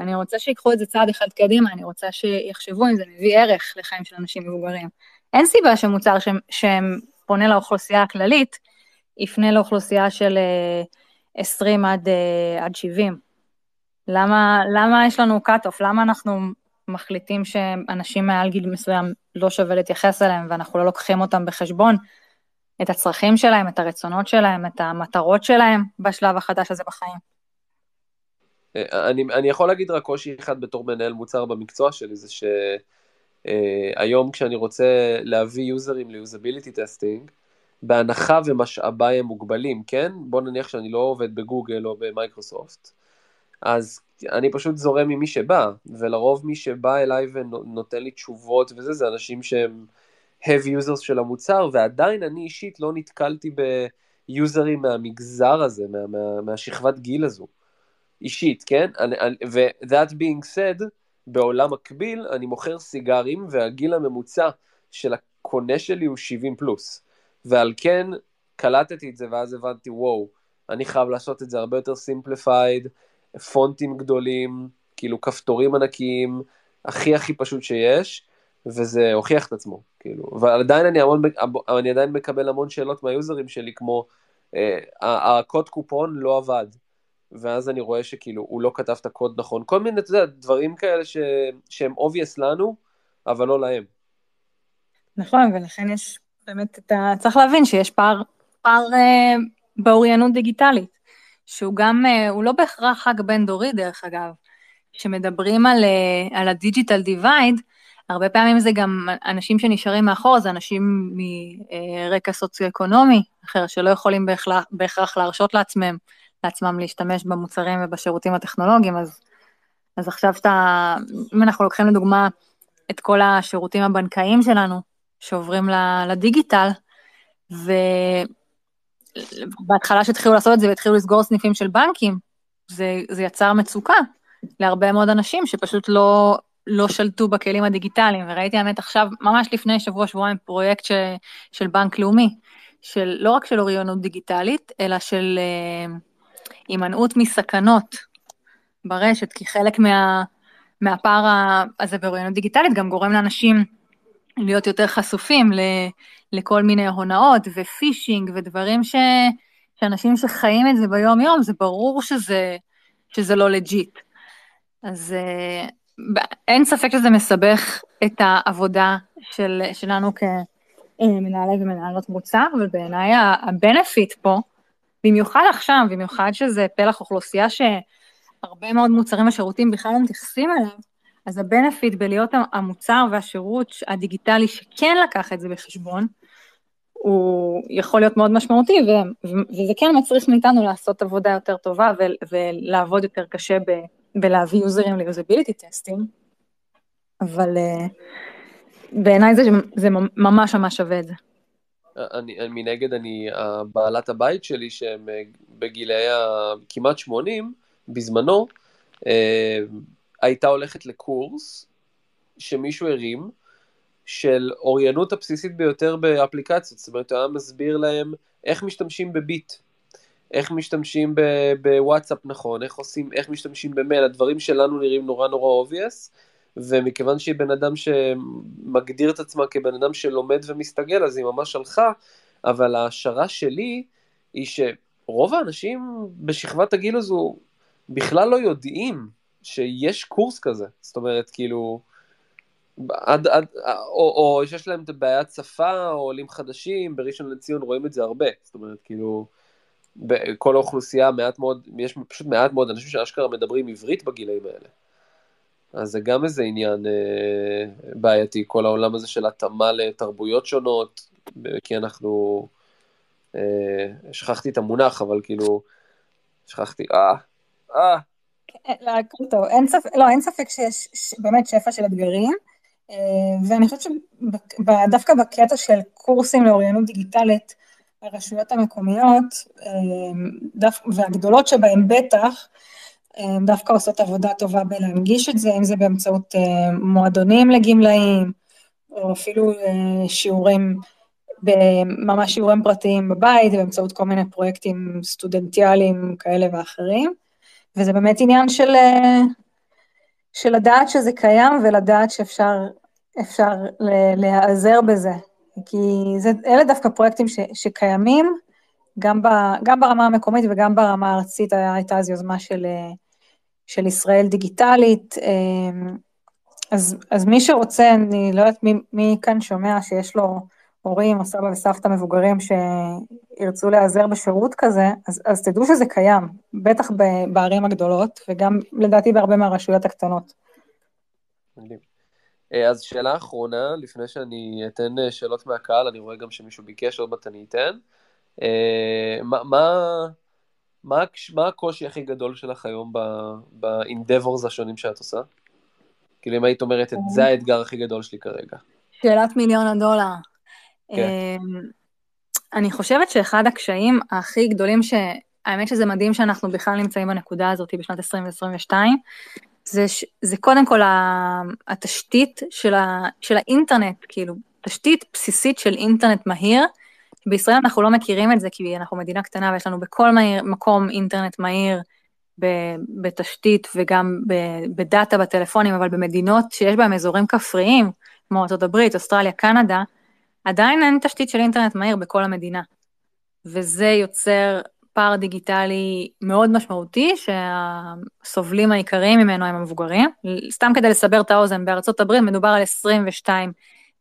אני רוצה שיקחו את זה צעד אחד קדימה, אני רוצה שיחשבו אם זה מביא ערך לחיים של אנשים מבוגרים. אין סיבה שמוצר שפונה לאוכלוסייה הכללית, יפנה לאוכלוסייה של 20 אה, עד, אה, עד 70. למה, למה יש לנו cut-off? למה אנחנו מחליטים שאנשים מעל גיל מסוים לא שווה להתייחס אליהם ואנחנו לא לוקחים אותם בחשבון? את הצרכים שלהם, את הרצונות שלהם, את המטרות שלהם בשלב החדש הזה בחיים. אה, אני, אני יכול להגיד רק קושי אחד בתור מנהל מוצר במקצוע שלי, זה שהיום כשאני רוצה להביא יוזרים ל usability testing, בהנחה ומשאביי הם מוגבלים, כן? בוא נניח שאני לא עובד בגוגל או במייקרוסופט, אז אני פשוט זורם עם מי שבא, ולרוב מי שבא אליי ונותן לי תשובות וזה, זה אנשים שהם heavy users של המוצר, ועדיין אני אישית לא נתקלתי ביוזרים מהמגזר הזה, מה, מה, מהשכבת גיל הזו. אישית, כן? ו-that being said, בעולם מקביל, אני מוכר סיגרים, והגיל הממוצע של הקונה שלי הוא 70 פלוס. ועל כן קלטתי את זה ואז הבנתי וואו, אני חייב לעשות את זה הרבה יותר simplified, פונטים גדולים, כאילו כפתורים ענקיים, הכי הכי פשוט שיש, וזה הוכיח את עצמו, כאילו, אבל עדיין אני, המון, אני עדיין מקבל המון שאלות מהיוזרים שלי, כמו אה, הקוד קופון לא עבד, ואז אני רואה שכאילו הוא לא כתב את הקוד נכון, כל מיני, אתה יודע, דברים כאלה ש, שהם obvious לנו, אבל לא להם. נכון, ולכן יש באמת, אתה צריך להבין שיש פער, פער אה, באוריינות דיגיטלית, שהוא גם, אה, הוא לא בהכרח רק בין דורי דרך אגב. כשמדברים על, אה, על ה digital divide, הרבה פעמים זה גם אנשים שנשארים מאחור, זה אנשים מרקע סוציו-אקונומי אחר, שלא יכולים בהכרח, בהכרח להרשות לעצמם, לעצמם להשתמש במוצרים ובשירותים הטכנולוגיים, אז, אז עכשיו שאתה, אם אנחנו לוקחים לדוגמה את כל השירותים הבנקאיים שלנו, שעוברים לדיגיטל, ובהתחלה שהתחילו לעשות את זה והתחילו לסגור סניפים של בנקים, זה, זה יצר מצוקה להרבה מאוד אנשים שפשוט לא, לא שלטו בכלים הדיגיטליים, וראיתי האמת עכשיו, ממש לפני שבוע, שבועיים, פרויקט ש, של בנק לאומי, של לא רק של אוריינות דיגיטלית, אלא של אה, הימנעות מסכנות ברשת, כי חלק מה, מהפער הזה באוריינות דיגיטלית גם גורם לאנשים להיות יותר חשופים ל, לכל מיני הונאות ופישינג ודברים ש, שאנשים שחיים את זה ביום-יום, זה ברור שזה, שזה לא legit. אז uh, אין ספק שזה מסבך את העבודה של, שלנו כ, מנהלי ומנהלות מוצר, אבל בעיניי ה benefit פה, במיוחד עכשיו, במיוחד שזה פלח אוכלוסייה שהרבה מאוד מוצרים ושירותים בכלל לא מתייחסים אליו, אז ה benefit בלהיות המוצר והשירות הדיגיטלי שכן לקח את זה בחשבון, הוא יכול להיות מאוד משמעותי, וזה כן מצריך מאיתנו לעשות עבודה יותר טובה ולעבוד יותר קשה בלהביא יוזרים ליוזביליטי טסטים, אבל uh, בעיניי זה, זה ממש ממש שווה את זה. אני, מנגד, אני, בעלת הבית שלי, שהם אה, בגילי הכמעט 80, בזמנו, אה, הייתה הולכת לקורס שמישהו הרים, של אוריינות הבסיסית ביותר באפליקציות, זאת אומרת, הוא היה מסביר להם איך משתמשים בביט, איך משתמשים בוואטסאפ נכון, איך עושים, איך משתמשים במייל, הדברים שלנו נראים נורא נורא obvious, ומכיוון שהיא בן אדם שמגדיר את עצמה כבן אדם שלומד ומסתגל, אז היא ממש הלכה, אבל ההשערה שלי היא שרוב האנשים בשכבת הגיל הזו בכלל לא יודעים שיש קורס כזה, זאת אומרת, כאילו, עד, עד, או, או שיש להם את בעיית שפה, או עולים חדשים, בראשון לציון רואים את זה הרבה, זאת אומרת, כאילו, בכל האוכלוסייה מעט מאוד, יש פשוט מעט מאוד אנשים שאשכרה מדברים עברית בגילאים האלה. אז זה גם איזה עניין אה, בעייתי, כל העולם הזה של התאמה לתרבויות שונות, כי אנחנו, אה, שכחתי את המונח, אבל כאילו, שכחתי, אה, אה. לא, הכל טוב, אין ספק, לא, אין ספק שיש באמת שפע של אתגרים, אה, ואני חושבת שדווקא בקטע של קורסים לאוריינות דיגיטלית, הרשויות המקומיות, אה, והגדולות שבהן בטח, אה, דווקא עושות עבודה טובה בלהנגיש את זה, אם זה באמצעות מועדונים לגמלאים, או אפילו שיעורים, ממש שיעורים פרטיים בבית, באמצעות כל מיני פרויקטים סטודנטיאליים כאלה ואחרים, וזה באמת עניין של, של לדעת שזה קיים ולדעת שאפשר אפשר להיעזר בזה, כי זה, אלה דווקא פרויקטים ש, שקיימים, גם, ב, גם ברמה המקומית וגם ברמה הארצית הייתה אז יוזמה של, של ישראל דיגיטלית, אז, אז מי שרוצה, אני לא יודעת מי, מי כאן שומע שיש לו הורים או סבא וסבתא מבוגרים שירצו להיעזר בשירות כזה, אז, אז תדעו שזה קיים, בטח בערים הגדולות, וגם לדעתי בהרבה מהרשויות הקטנות. מדהים. אה, אז שאלה אחרונה, לפני שאני אתן אה, שאלות מהקהל, אני רואה גם שמישהו ביקש, עוד מעט אני אתן. אה, מה, מה, מה, מה הקושי הכי גדול שלך היום באינדבורס השונים שאת עושה? כאילו אם היית אומרת, זה האתגר הכי גדול שלי כרגע. שאלת מיליון הדולר. כן. אני חושבת שאחד הקשיים הכי גדולים, ש... האמת שזה מדהים שאנחנו בכלל נמצאים בנקודה הזאת בשנת 2022, זה, זה קודם כל התשתית של, ה, של האינטרנט, כאילו, תשתית בסיסית של אינטרנט מהיר. בישראל אנחנו לא מכירים את זה, כי אנחנו מדינה קטנה ויש לנו בכל מהיר, מקום אינטרנט מהיר בתשתית וגם בדאטה בטלפונים, אבל במדינות שיש בהן אזורים כפריים, כמו ארה"ב, אוסטרליה, קנדה, עדיין אין תשתית של אינטרנט מהיר בכל המדינה. וזה יוצר פער דיגיטלי מאוד משמעותי, שהסובלים העיקריים ממנו הם המבוגרים. סתם כדי לסבר את האוזן, בארצות הברית מדובר על 22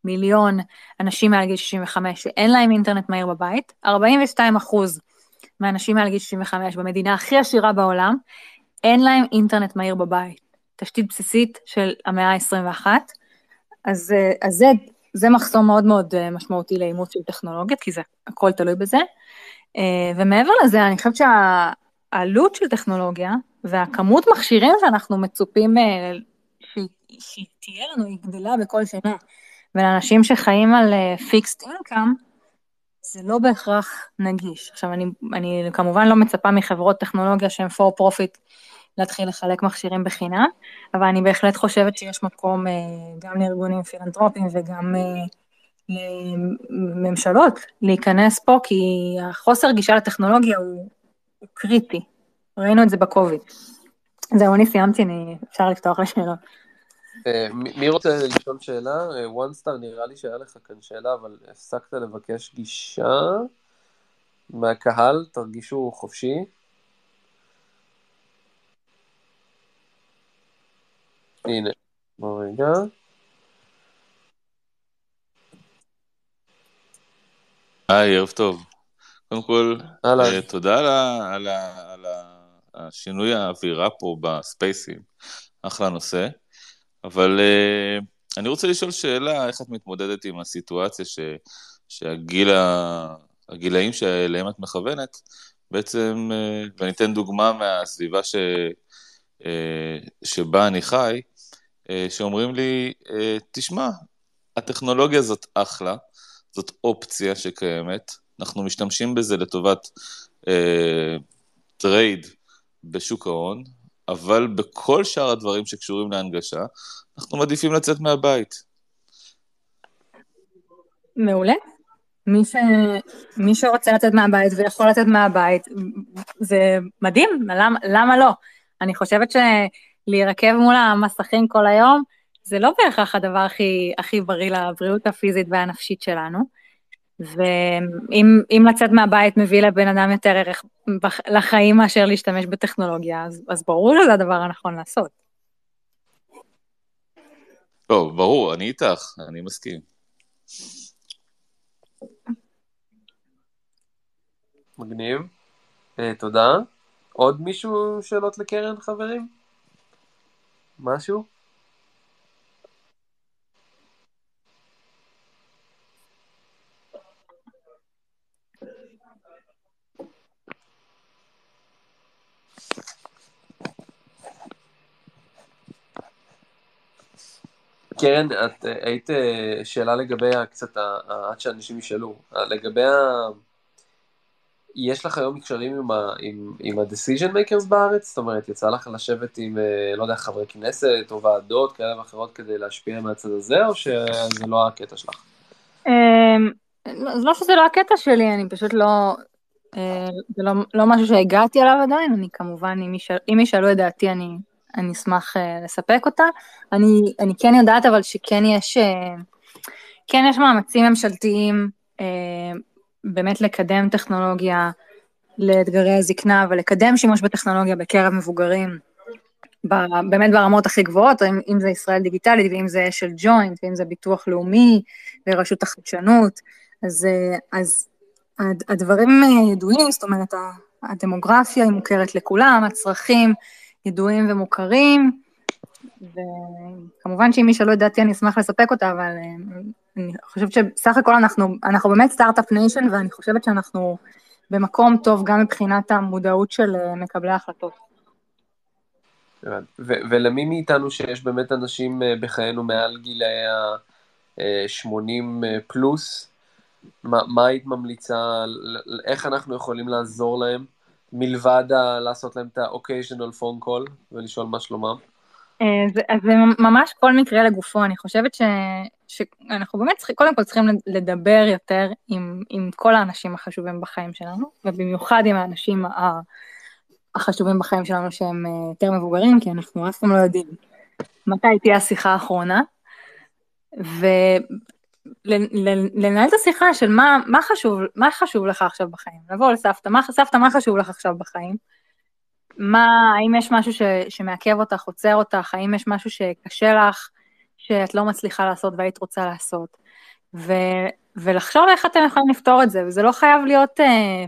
מיליון אנשים מעל גיל 65 שאין להם אינטרנט מהיר בבית, 42 אחוז מהאנשים מעל גיל 65 במדינה הכי עשירה בעולם, אין להם אינטרנט מהיר בבית. תשתית בסיסית של המאה ה-21. אז, אז זה, זה מחסום מאוד מאוד משמעותי לאימוץ של טכנולוגיות, כי זה הכל תלוי בזה. אה, ומעבר לזה, אני חושבת שהעלות של טכנולוגיה והכמות מכשירים שאנחנו מצופים אה, שהיא תהיה לנו, היא גדלה בכל שנה. ולאנשים שחיים על פיקסט uh, אינקאם, זה לא בהכרח נגיש. עכשיו, אני, אני כמובן לא מצפה מחברות טכנולוגיה שהן for profit להתחיל לחלק מכשירים בחינם, אבל אני בהחלט חושבת שיש מקום uh, גם לארגונים פילנטרופיים וגם לממשלות להיכנס פה, כי החוסר גישה לטכנולוגיה הוא, הוא קריטי. ראינו את זה בקוביד. זהו, אני סיימתי, אני... אפשר לפתוח לשאלות. אה, מי רוצה לשאול שאלה? one star, נראה לי שהיה לך כאן שאלה, אבל הפסקת לבקש גישה מהקהל, תרגישו חופשי. הנה, בוא רגע. היי, ערב טוב. קודם כל, uh, תודה על, ה, על, ה, על השינוי האווירה פה בספייסים. אחלה נושא. אבל uh, אני רוצה לשאול שאלה, איך את מתמודדת עם הסיטואציה ש, שהגיל, הגילאים שאליהם את מכוונת, בעצם, uh, ואני אתן דוגמה מהסביבה ש, uh, שבה אני חי, uh, שאומרים לי, uh, תשמע, הטכנולוגיה זאת אחלה, זאת אופציה שקיימת, אנחנו משתמשים בזה לטובת אה, trade בשוק ההון, אבל בכל שאר הדברים שקשורים להנגשה, אנחנו מעדיפים לצאת מהבית. מעולה. מי, ש... מי שרוצה לצאת מהבית ויכול לצאת מהבית, זה מדהים, למה, למה לא? אני חושבת שלהירקב מול המסכים כל היום, זה לא בהכרח הדבר הכי, הכי בריא לבריאות הפיזית והנפשית שלנו. ואם לצאת מהבית מביא לבן אדם יותר ערך לחיים מאשר להשתמש בטכנולוגיה, אז, אז ברור שזה הדבר הנכון לעשות. לא, ברור, אני איתך, אני מסכים. מגניב, uh, תודה. עוד מישהו שאלות לקרן, חברים? משהו? קרן, את אה, היית אה, שאלה לגבי קצת, עד שאנשים ישאלו, לגבי ה... יש לך היום מקשרים עם, עם, עם ה-decision makers בארץ? זאת אומרת, יצא לך לשבת עם, אה, לא יודע, חברי כנסת או ועדות כאלה ואחרות כדי להשפיע מהצד הזה, או שזה לא הקטע שלך? אמ, לא שזה לא הקטע שלי, אני פשוט לא, זה לא, לא משהו שהגעתי אליו עדיין, אני כמובן, אם ישאלו את דעתי, אני אני אשמח uh, לספק אותה. אני, אני כן יודעת אבל שכן יש, uh, כן יש מאמצים ממשלתיים uh, באמת לקדם טכנולוגיה לאתגרי הזקנה ולקדם שימוש בטכנולוגיה בקרב מבוגרים, ב, באמת ברמות הכי גבוהות, אם, אם זה ישראל דיגיטלית ואם זה של ג'וינט ואם זה ביטוח לאומי ורשות החדשנות, אז, אז הדברים ידועים, זאת אומרת, הדמוגרפיה היא מוכרת לכולם, הצרכים, ידועים ומוכרים, וכמובן שאם ישאלו את דעתי אני אשמח לספק אותה, אבל אה, אני חושבת שסך הכל אנחנו, אנחנו באמת start-up nation, ואני חושבת שאנחנו במקום טוב גם מבחינת המודעות של אה, מקבלי ההחלטות. ולמי מאיתנו שיש באמת אנשים אה, בחיינו מעל גילאי ה-80 פלוס, מה, מה היית ממליצה, איך אנחנו יכולים לעזור להם? מלבד לעשות להם את ה-occasional phone call ולשאול מה שלומם? אה, אז זה ממש כל מקרה לגופו, אני חושבת ש, שאנחנו באמת צריכים, קודם כל צריכים לדבר יותר עם, עם כל האנשים החשובים בחיים שלנו, ובמיוחד עם האנשים החשובים בחיים שלנו שהם אה, יותר מבוגרים, כי אנחנו אף פעם לא יודעים מתי תהיה השיחה האחרונה. ו, לנהל את השיחה של מה, מה, חשוב, מה חשוב לך עכשיו בחיים, לבוא לסבתא, מה, סבתא, מה חשוב לך עכשיו בחיים? מה, האם יש משהו ש, שמעכב אותך, עוצר אותך, האם יש משהו שקשה לך, שאת לא מצליחה לעשות והיית רוצה לעשות? ו, ולחשוב איך אתם יכולים לפתור את זה, וזה לא חייב להיות אה,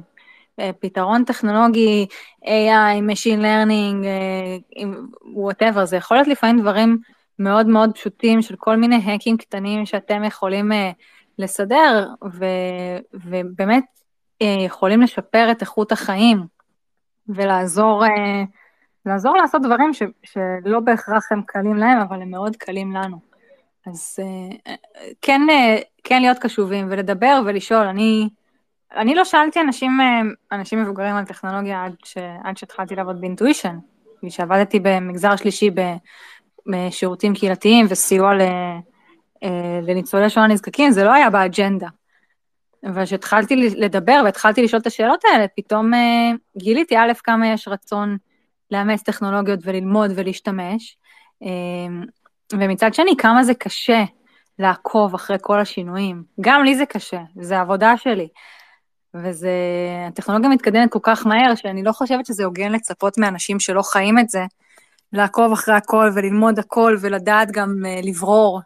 אה, פתרון טכנולוגי, AI, Machine Learning, אה, whatever, זה יכול להיות לפעמים דברים מאוד מאוד פשוטים של כל מיני האקים קטנים שאתם יכולים uh, לסדר, ו, ובאמת uh, יכולים לשפר את איכות החיים ולעזור uh, לעזור לעשות דברים ש, שלא בהכרח הם קלים להם, אבל הם מאוד קלים לנו. אז uh, כן, uh, כן להיות קשובים ולדבר ולשאול. אני, אני לא שאלתי אנשים, אנשים מבוגרים על טכנולוגיה עד, ש, עד שהתחלתי לעבוד באינטואישן. כשעבדתי במגזר שלישי שירותים קהילתיים וסיוע אה, לניצולי שואה נזקקים, זה לא היה באג'נדה. אבל כשהתחלתי לדבר והתחלתי לשאול את השאלות האלה, פתאום אה, גיליתי, א', כמה יש רצון לאמץ טכנולוגיות וללמוד ולהשתמש, אה, ומצד שני, כמה זה קשה לעקוב אחרי כל השינויים. גם לי זה קשה, זה העבודה שלי. וזה, הטכנולוגיה מתקדמת כל כך מהר, שאני לא חושבת שזה הוגן לצפות מאנשים שלא חיים את זה, לעקוב אחרי הכל וללמוד הכל ולדעת גם uh, לברור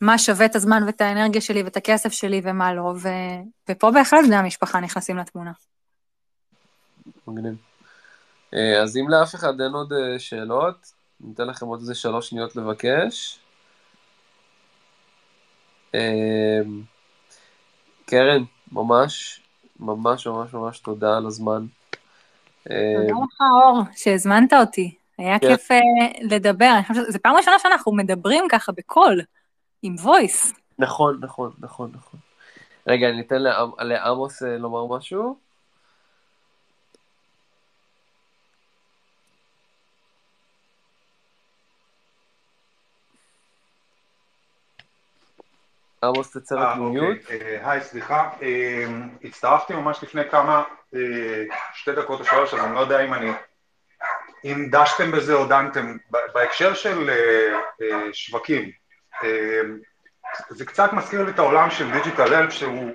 מה שווה את הזמן ואת האנרגיה שלי ואת הכסף שלי ומה לא, ו... ופה בהחלט בני המשפחה נכנסים לתמונה. מגניב. אה, אז אם לאף אחד אין עוד אה, שאלות, ניתן לכם עוד איזה שלוש שניות לבקש. קרן, ממש, ממש ממש ממש תודה על הזמן. תודה לך, אור, שהזמנת אותי. היה כן. כיף לדבר. אני חושבת, זו פעם ראשונה שאנחנו מדברים ככה בקול, עם וויס. נכון, נכון, נכון, נכון. רגע, אני אתן לעמוס לומר משהו. עמוס תצא רק מיוט. היי, סליחה, אה, הצטרפתי ממש לפני כמה, אה, שתי דקות או שלוש, אז אני לא יודע אם אני, אם דשתם בזה או דנתם, בהקשר של אה, שווקים, זה קצת מזכיר לי את העולם של דיג'יטל אלף שהוא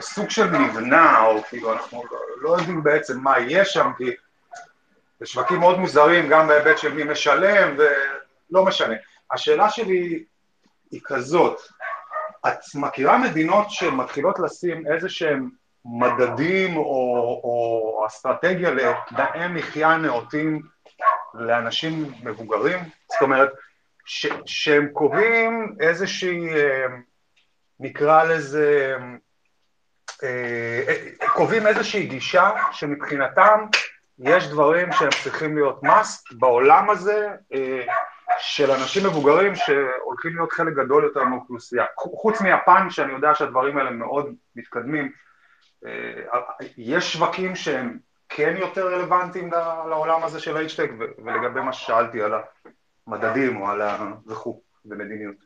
סוג של מבנה, או כאילו אנחנו לא יודעים בעצם מה יהיה שם, כי זה שווקים מאוד מוזרים, גם בהיבט של מי משלם, ולא משנה. השאלה שלי היא כזאת, את מכירה מדינות שמתחילות לשים איזה שהם מדדים או, או אסטרטגיה לתנאי מחיה נאותים לאנשים מבוגרים? זאת אומרת, ש, שהם קובעים איזושהי, אה, נקרא לזה, אה, אה, קובעים איזושהי גישה שמבחינתם יש דברים שהם צריכים להיות must בעולם הזה, של אנשים מבוגרים שהולכים להיות חלק גדול יותר מהאוכלוסייה. חוץ מיפן, שאני יודע שהדברים האלה מאוד מתקדמים, יש שווקים שהם כן יותר רלוונטיים לעולם הזה של ה-H-Tech, ולגבי מה ששאלתי על המדדים או על ה... וכו', במדיניות.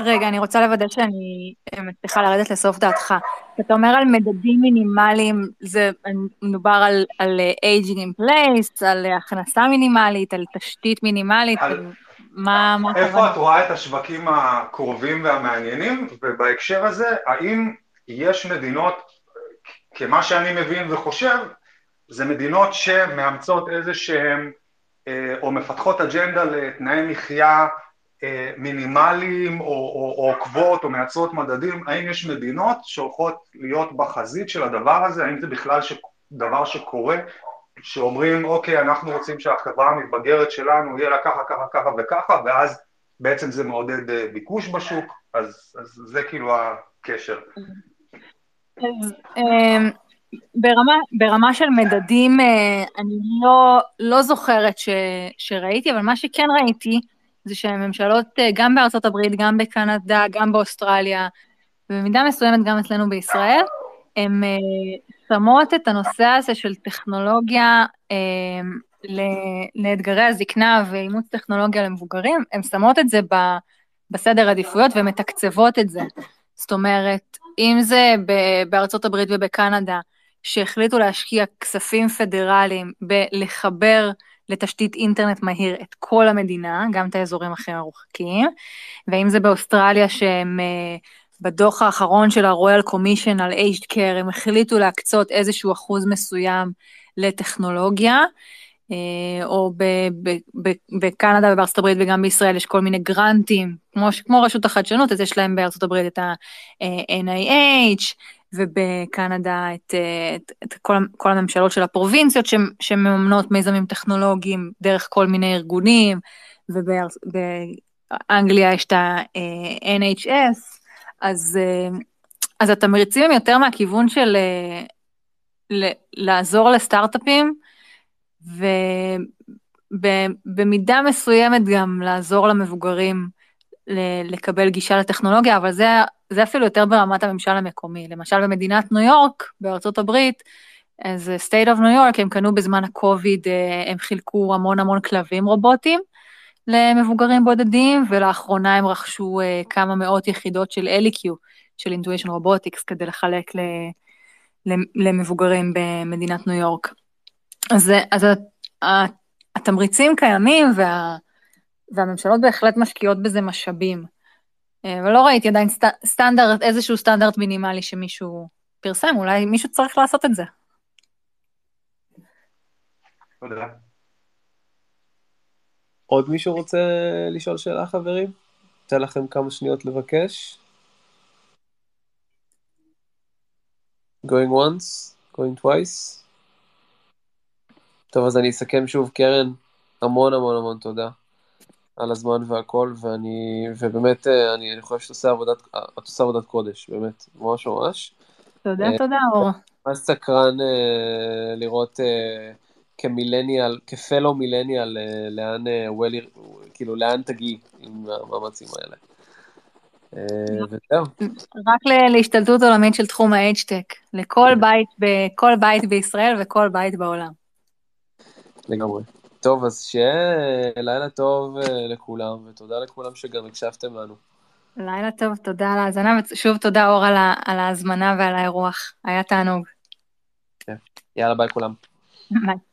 רגע, אני רוצה לוודא שאני מצליחה לרדת לסוף דעתך. אתה אומר על מדדים מינימליים, זה מדובר על, על aging in place, על הכנסה מינימלית, על תשתית מינימלית, על... מה... מה איפה את רואה את השווקים הקרובים והמעניינים, ובהקשר הזה, האם יש מדינות, כמה שאני מבין וחושב, זה מדינות שמאמצות איזה שהן, אה, או מפתחות אג'נדה לתנאי מחיה אה, מינימליים או עוקבות או, או מייצרות מדדים, האם יש מדינות שהולכות להיות בחזית של הדבר הזה, האם זה בכלל ש... דבר שקורה, שאומרים אוקיי אנחנו רוצים שהחברה המתבגרת שלנו יהיה לה ככה ככה ככה וככה ואז בעצם זה מעודד אה, ביקוש בשוק, אז, אז זה כאילו הקשר. אמ, ברמה, ברמה של מדדים אני לא, לא זוכרת ש, שראיתי, אבל מה שכן ראיתי זה שהממשלות, אה, גם בארצות הברית, גם בקנדה, גם באוסטרליה, ובמידה מסוימת גם אצלנו בישראל, הן uh, שמות את הנושא הזה של טכנולוגיה לאתגרי הזקנה ואימוץ טכנולוגיה למבוגרים, הן שמות את זה בסדר עדיפויות ומתקצבות את זה. זאת אומרת, אם זה בארצות הברית ובקנדה, שהחליטו להשקיע כספים פדרליים בלחבר לתשתית אינטרנט מהיר את כל המדינה, גם את האזורים הכי מרוחקים, ואם זה באוסטרליה שהם אה, בדוח האחרון של ה-Royal Commission על aged care, הם החליטו להקצות איזשהו אחוז מסוים לטכנולוגיה, או בקנדה ובארצות הברית וגם בישראל יש כל מיני גרנטים, כמו, כמו רשות החדשנות, אז יש להם בארצות הברית את ה-NIH, ובקנדה את, את, את כל, כל הממשלות של הפרובינציות שמממנות מיזמים טכנולוגיים דרך כל מיני ארגונים, ובאנגליה יש את ה-NHS, אז, אז התמריצים הם יותר מהכיוון של לעזור לסטארט-אפים, ובמידה מסוימת גם לעזור למבוגרים לקבל גישה לטכנולוגיה, אבל זה זה אפילו יותר ברמת הממשל המקומי. למשל במדינת ניו יורק, בארצות הברית, אז state of New York, הם קנו בזמן הקוביד, אה, הם חילקו המון המון כלבים רובוטים למבוגרים בודדים, ולאחרונה הם רכשו אה, כמה מאות יחידות של ElliQ, של Intuition Robotics, כדי לחלק למבוגרים במדינת ניו יורק. אז, אז התמריצים קיימים, וה, והממשלות בהחלט משקיעות בזה משאבים. אה, אבל לא ראיתי עדיין סט, סטנדרט, איזשהו סטנדרט מינימלי שמישהו פרסם, אולי מישהו צריך לעשות את זה. עוד מישהו רוצה לשאול שאלה, חברים? אתן לכם כמה שניות לבקש. going once, going twice. טוב, אז אני אסכם שוב, קרן, המון המון המון תודה על הזמן והכל, ואני, ובאמת, אה, אני, אני חושב שאת עושה עבודת, את עושה עבודת קודש, באמת, ממש ממש. תודה, תודה, אור. ממש סקרן uh, לראות uh, כמילניאל, כפלו מילניאל, uh, לאן, uh, well, כאילו, לאן תגיעי עם המאמצים האלה. Uh, וזהו. רק להשתלטות עולמית של תחום ה-H-Tech, לכל בית, בכל בית בישראל וכל בית בעולם. לגמרי. טוב, אז שיהיה לילה טוב לכולם, ותודה לכולם שגם הקשבתם לנו. לילה טוב, תודה על ההאזנה, ושוב תודה אור על, על ההזמנה ועל האירוח, היה תענוג. כן. יאללה, ביי כולם. ביי.